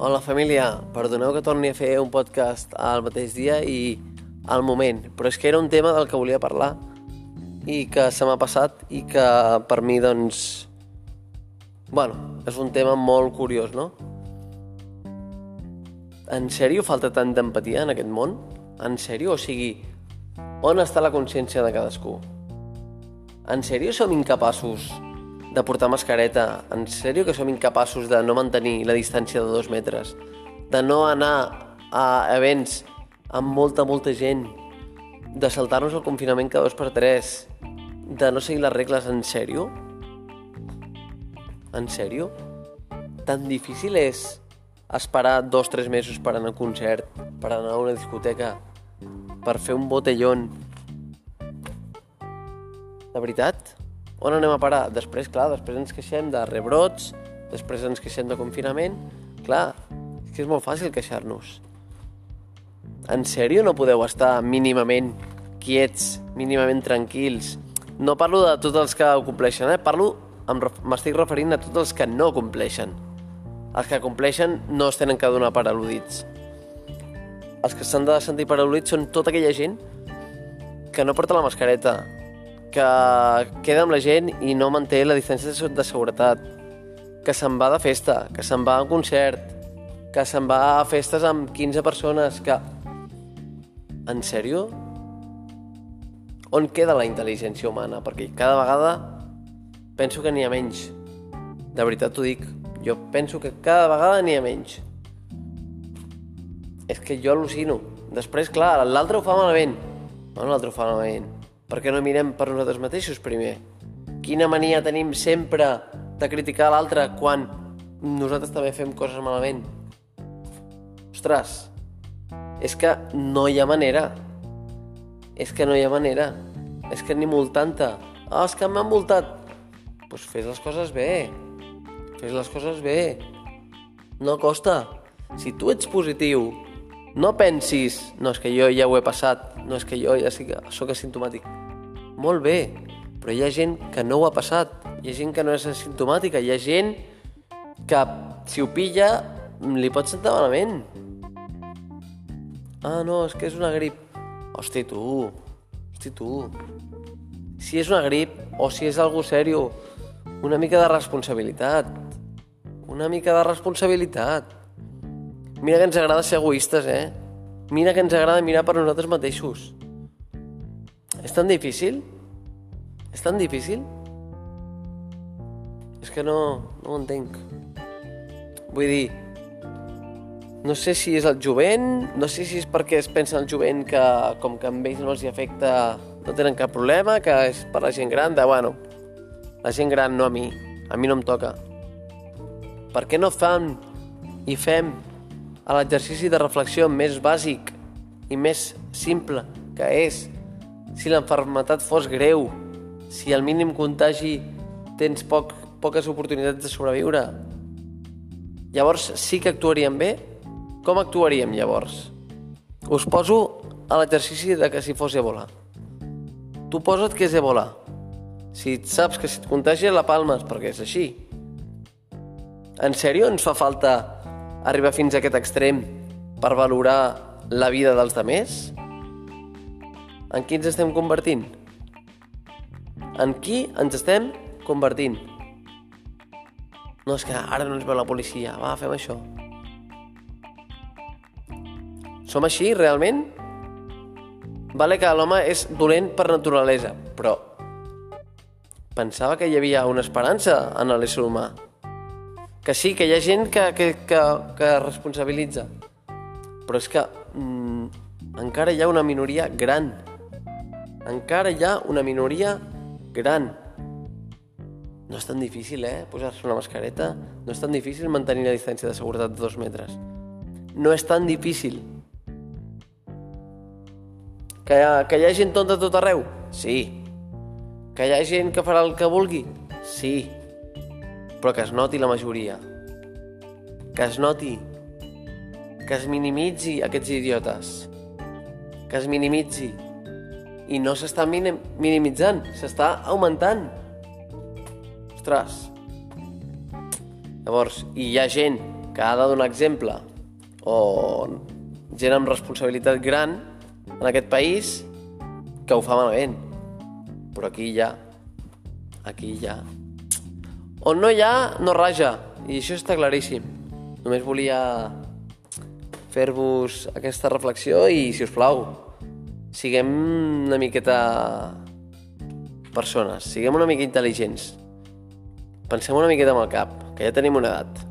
Hola família, perdoneu que torni a fer un podcast al mateix dia i al moment, però és que era un tema del que volia parlar i que se m'ha passat i que per mi, doncs... Bueno, és un tema molt curiós, no? En sèrio falta tant d'empatia en aquest món? En sèrio? O sigui, on està la consciència de cadascú? En sèrio som incapaços de portar mascareta? En sèrio que som incapaços de no mantenir la distància de dos metres? De no anar a events amb molta, molta gent? De saltar-nos el confinament cada dos per tres? De no seguir les regles? En sèrio? En sèrio? Tan difícil és esperar dos o tres mesos per anar a un concert, per anar a una discoteca, per fer un botellón. De veritat? On anem a parar? Després, clar, després ens queixem de rebrots, després ens queixem de confinament. Clar, és que és molt fàcil queixar-nos. En sèrio no podeu estar mínimament quiets, mínimament tranquils? No parlo de tots els que ho compleixen, eh? Parlo, m'estic referint a tots els que no compleixen. Els que compleixen no es tenen que donar per al·ludits. Els que s'han de sentir per al·ludits són tota aquella gent que no porta la mascareta, que queda amb la gent i no manté la distància de seguretat, que se'n va de festa, que se'n va a un concert, que se'n va a festes amb 15 persones, que... En sèrio? On queda la intel·ligència humana? Perquè cada vegada penso que n'hi ha menys. De veritat t'ho dic. Jo penso que cada vegada n'hi ha menys. És que jo al·lucino. Després, clar, l'altre ho fa malament. No, l'altre ho fa malament per què no mirem per nosaltres mateixos primer? Quina mania tenim sempre de criticar l'altre quan nosaltres també fem coses malament? Ostres, és que no hi ha manera. És que no hi ha manera. És que ni multant-te. Ah, és que m'han multat. Doncs pues fes les coses bé. Fes les coses bé. No costa. Si tu ets positiu, no pensis, no, és que jo ja ho he passat, no, és que jo ja sí que sóc asimptomàtic molt bé, però hi ha gent que no ho ha passat, hi ha gent que no és asimptomàtica, hi ha gent que si ho pilla li pot sentar malament. Ah, no, és que és una grip. Hosti, tu, hosti, tu. Si és una grip o si és algo sèrio, una mica de responsabilitat. Una mica de responsabilitat. Mira que ens agrada ser egoistes, eh? Mira que ens agrada mirar per nosaltres mateixos. És tan difícil? És tan difícil? És que no, no ho entenc. Vull dir, no sé si és el jovent, no sé si és perquè es pensa el jovent que com que amb ells no els hi afecta no tenen cap problema, que és per la gent gran, de, bueno, la gent gran no a mi, a mi no em toca. Per què no fan i fem l'exercici de reflexió més bàsic i més simple que és si l'enfermetat fos greu, si al mínim contagi tens poc, poques oportunitats de sobreviure, llavors sí que actuaríem bé? Com actuaríem llavors? Us poso a l'exercici de que si fos Ebola. Tu posa't que és Ebola. Si saps que si et contagia la palmes, perquè és així. En sèrio ens fa falta arribar fins a aquest extrem per valorar la vida dels demés? En qui ens estem convertint? En qui ens estem convertint? No, és que ara no ens veu la policia. Va, fem això. Som així, realment? Vale que l'home és dolent per naturalesa, però pensava que hi havia una esperança en l'ésser humà. Que sí, que hi ha gent que, que, que, que responsabilitza. Però és que mm, encara hi ha una minoria gran encara hi ha una minoria gran. No és tan difícil, eh, posar-se una mascareta. No és tan difícil mantenir la distància de seguretat de dos metres. No és tan difícil. Que que hi ha gent tonta tot arreu? Sí. Que hi ha gent que farà el que vulgui? Sí. Però que es noti la majoria. Que es noti. Que es minimitzi aquests idiotes. Que es minimitzi i no s'està minim minimitzant, s'està augmentant. Ostres. Llavors, hi ha gent que ha de donar exemple o gent amb responsabilitat gran en aquest país que ho fa malament. Però aquí ja, aquí ja. On no hi ha, no raja, i això està claríssim. Només volia fer-vos aquesta reflexió i, si us plau, siguem una miqueta persones, siguem una mica intel·ligents. Pensem una miqueta amb el cap, que ja tenim una edat.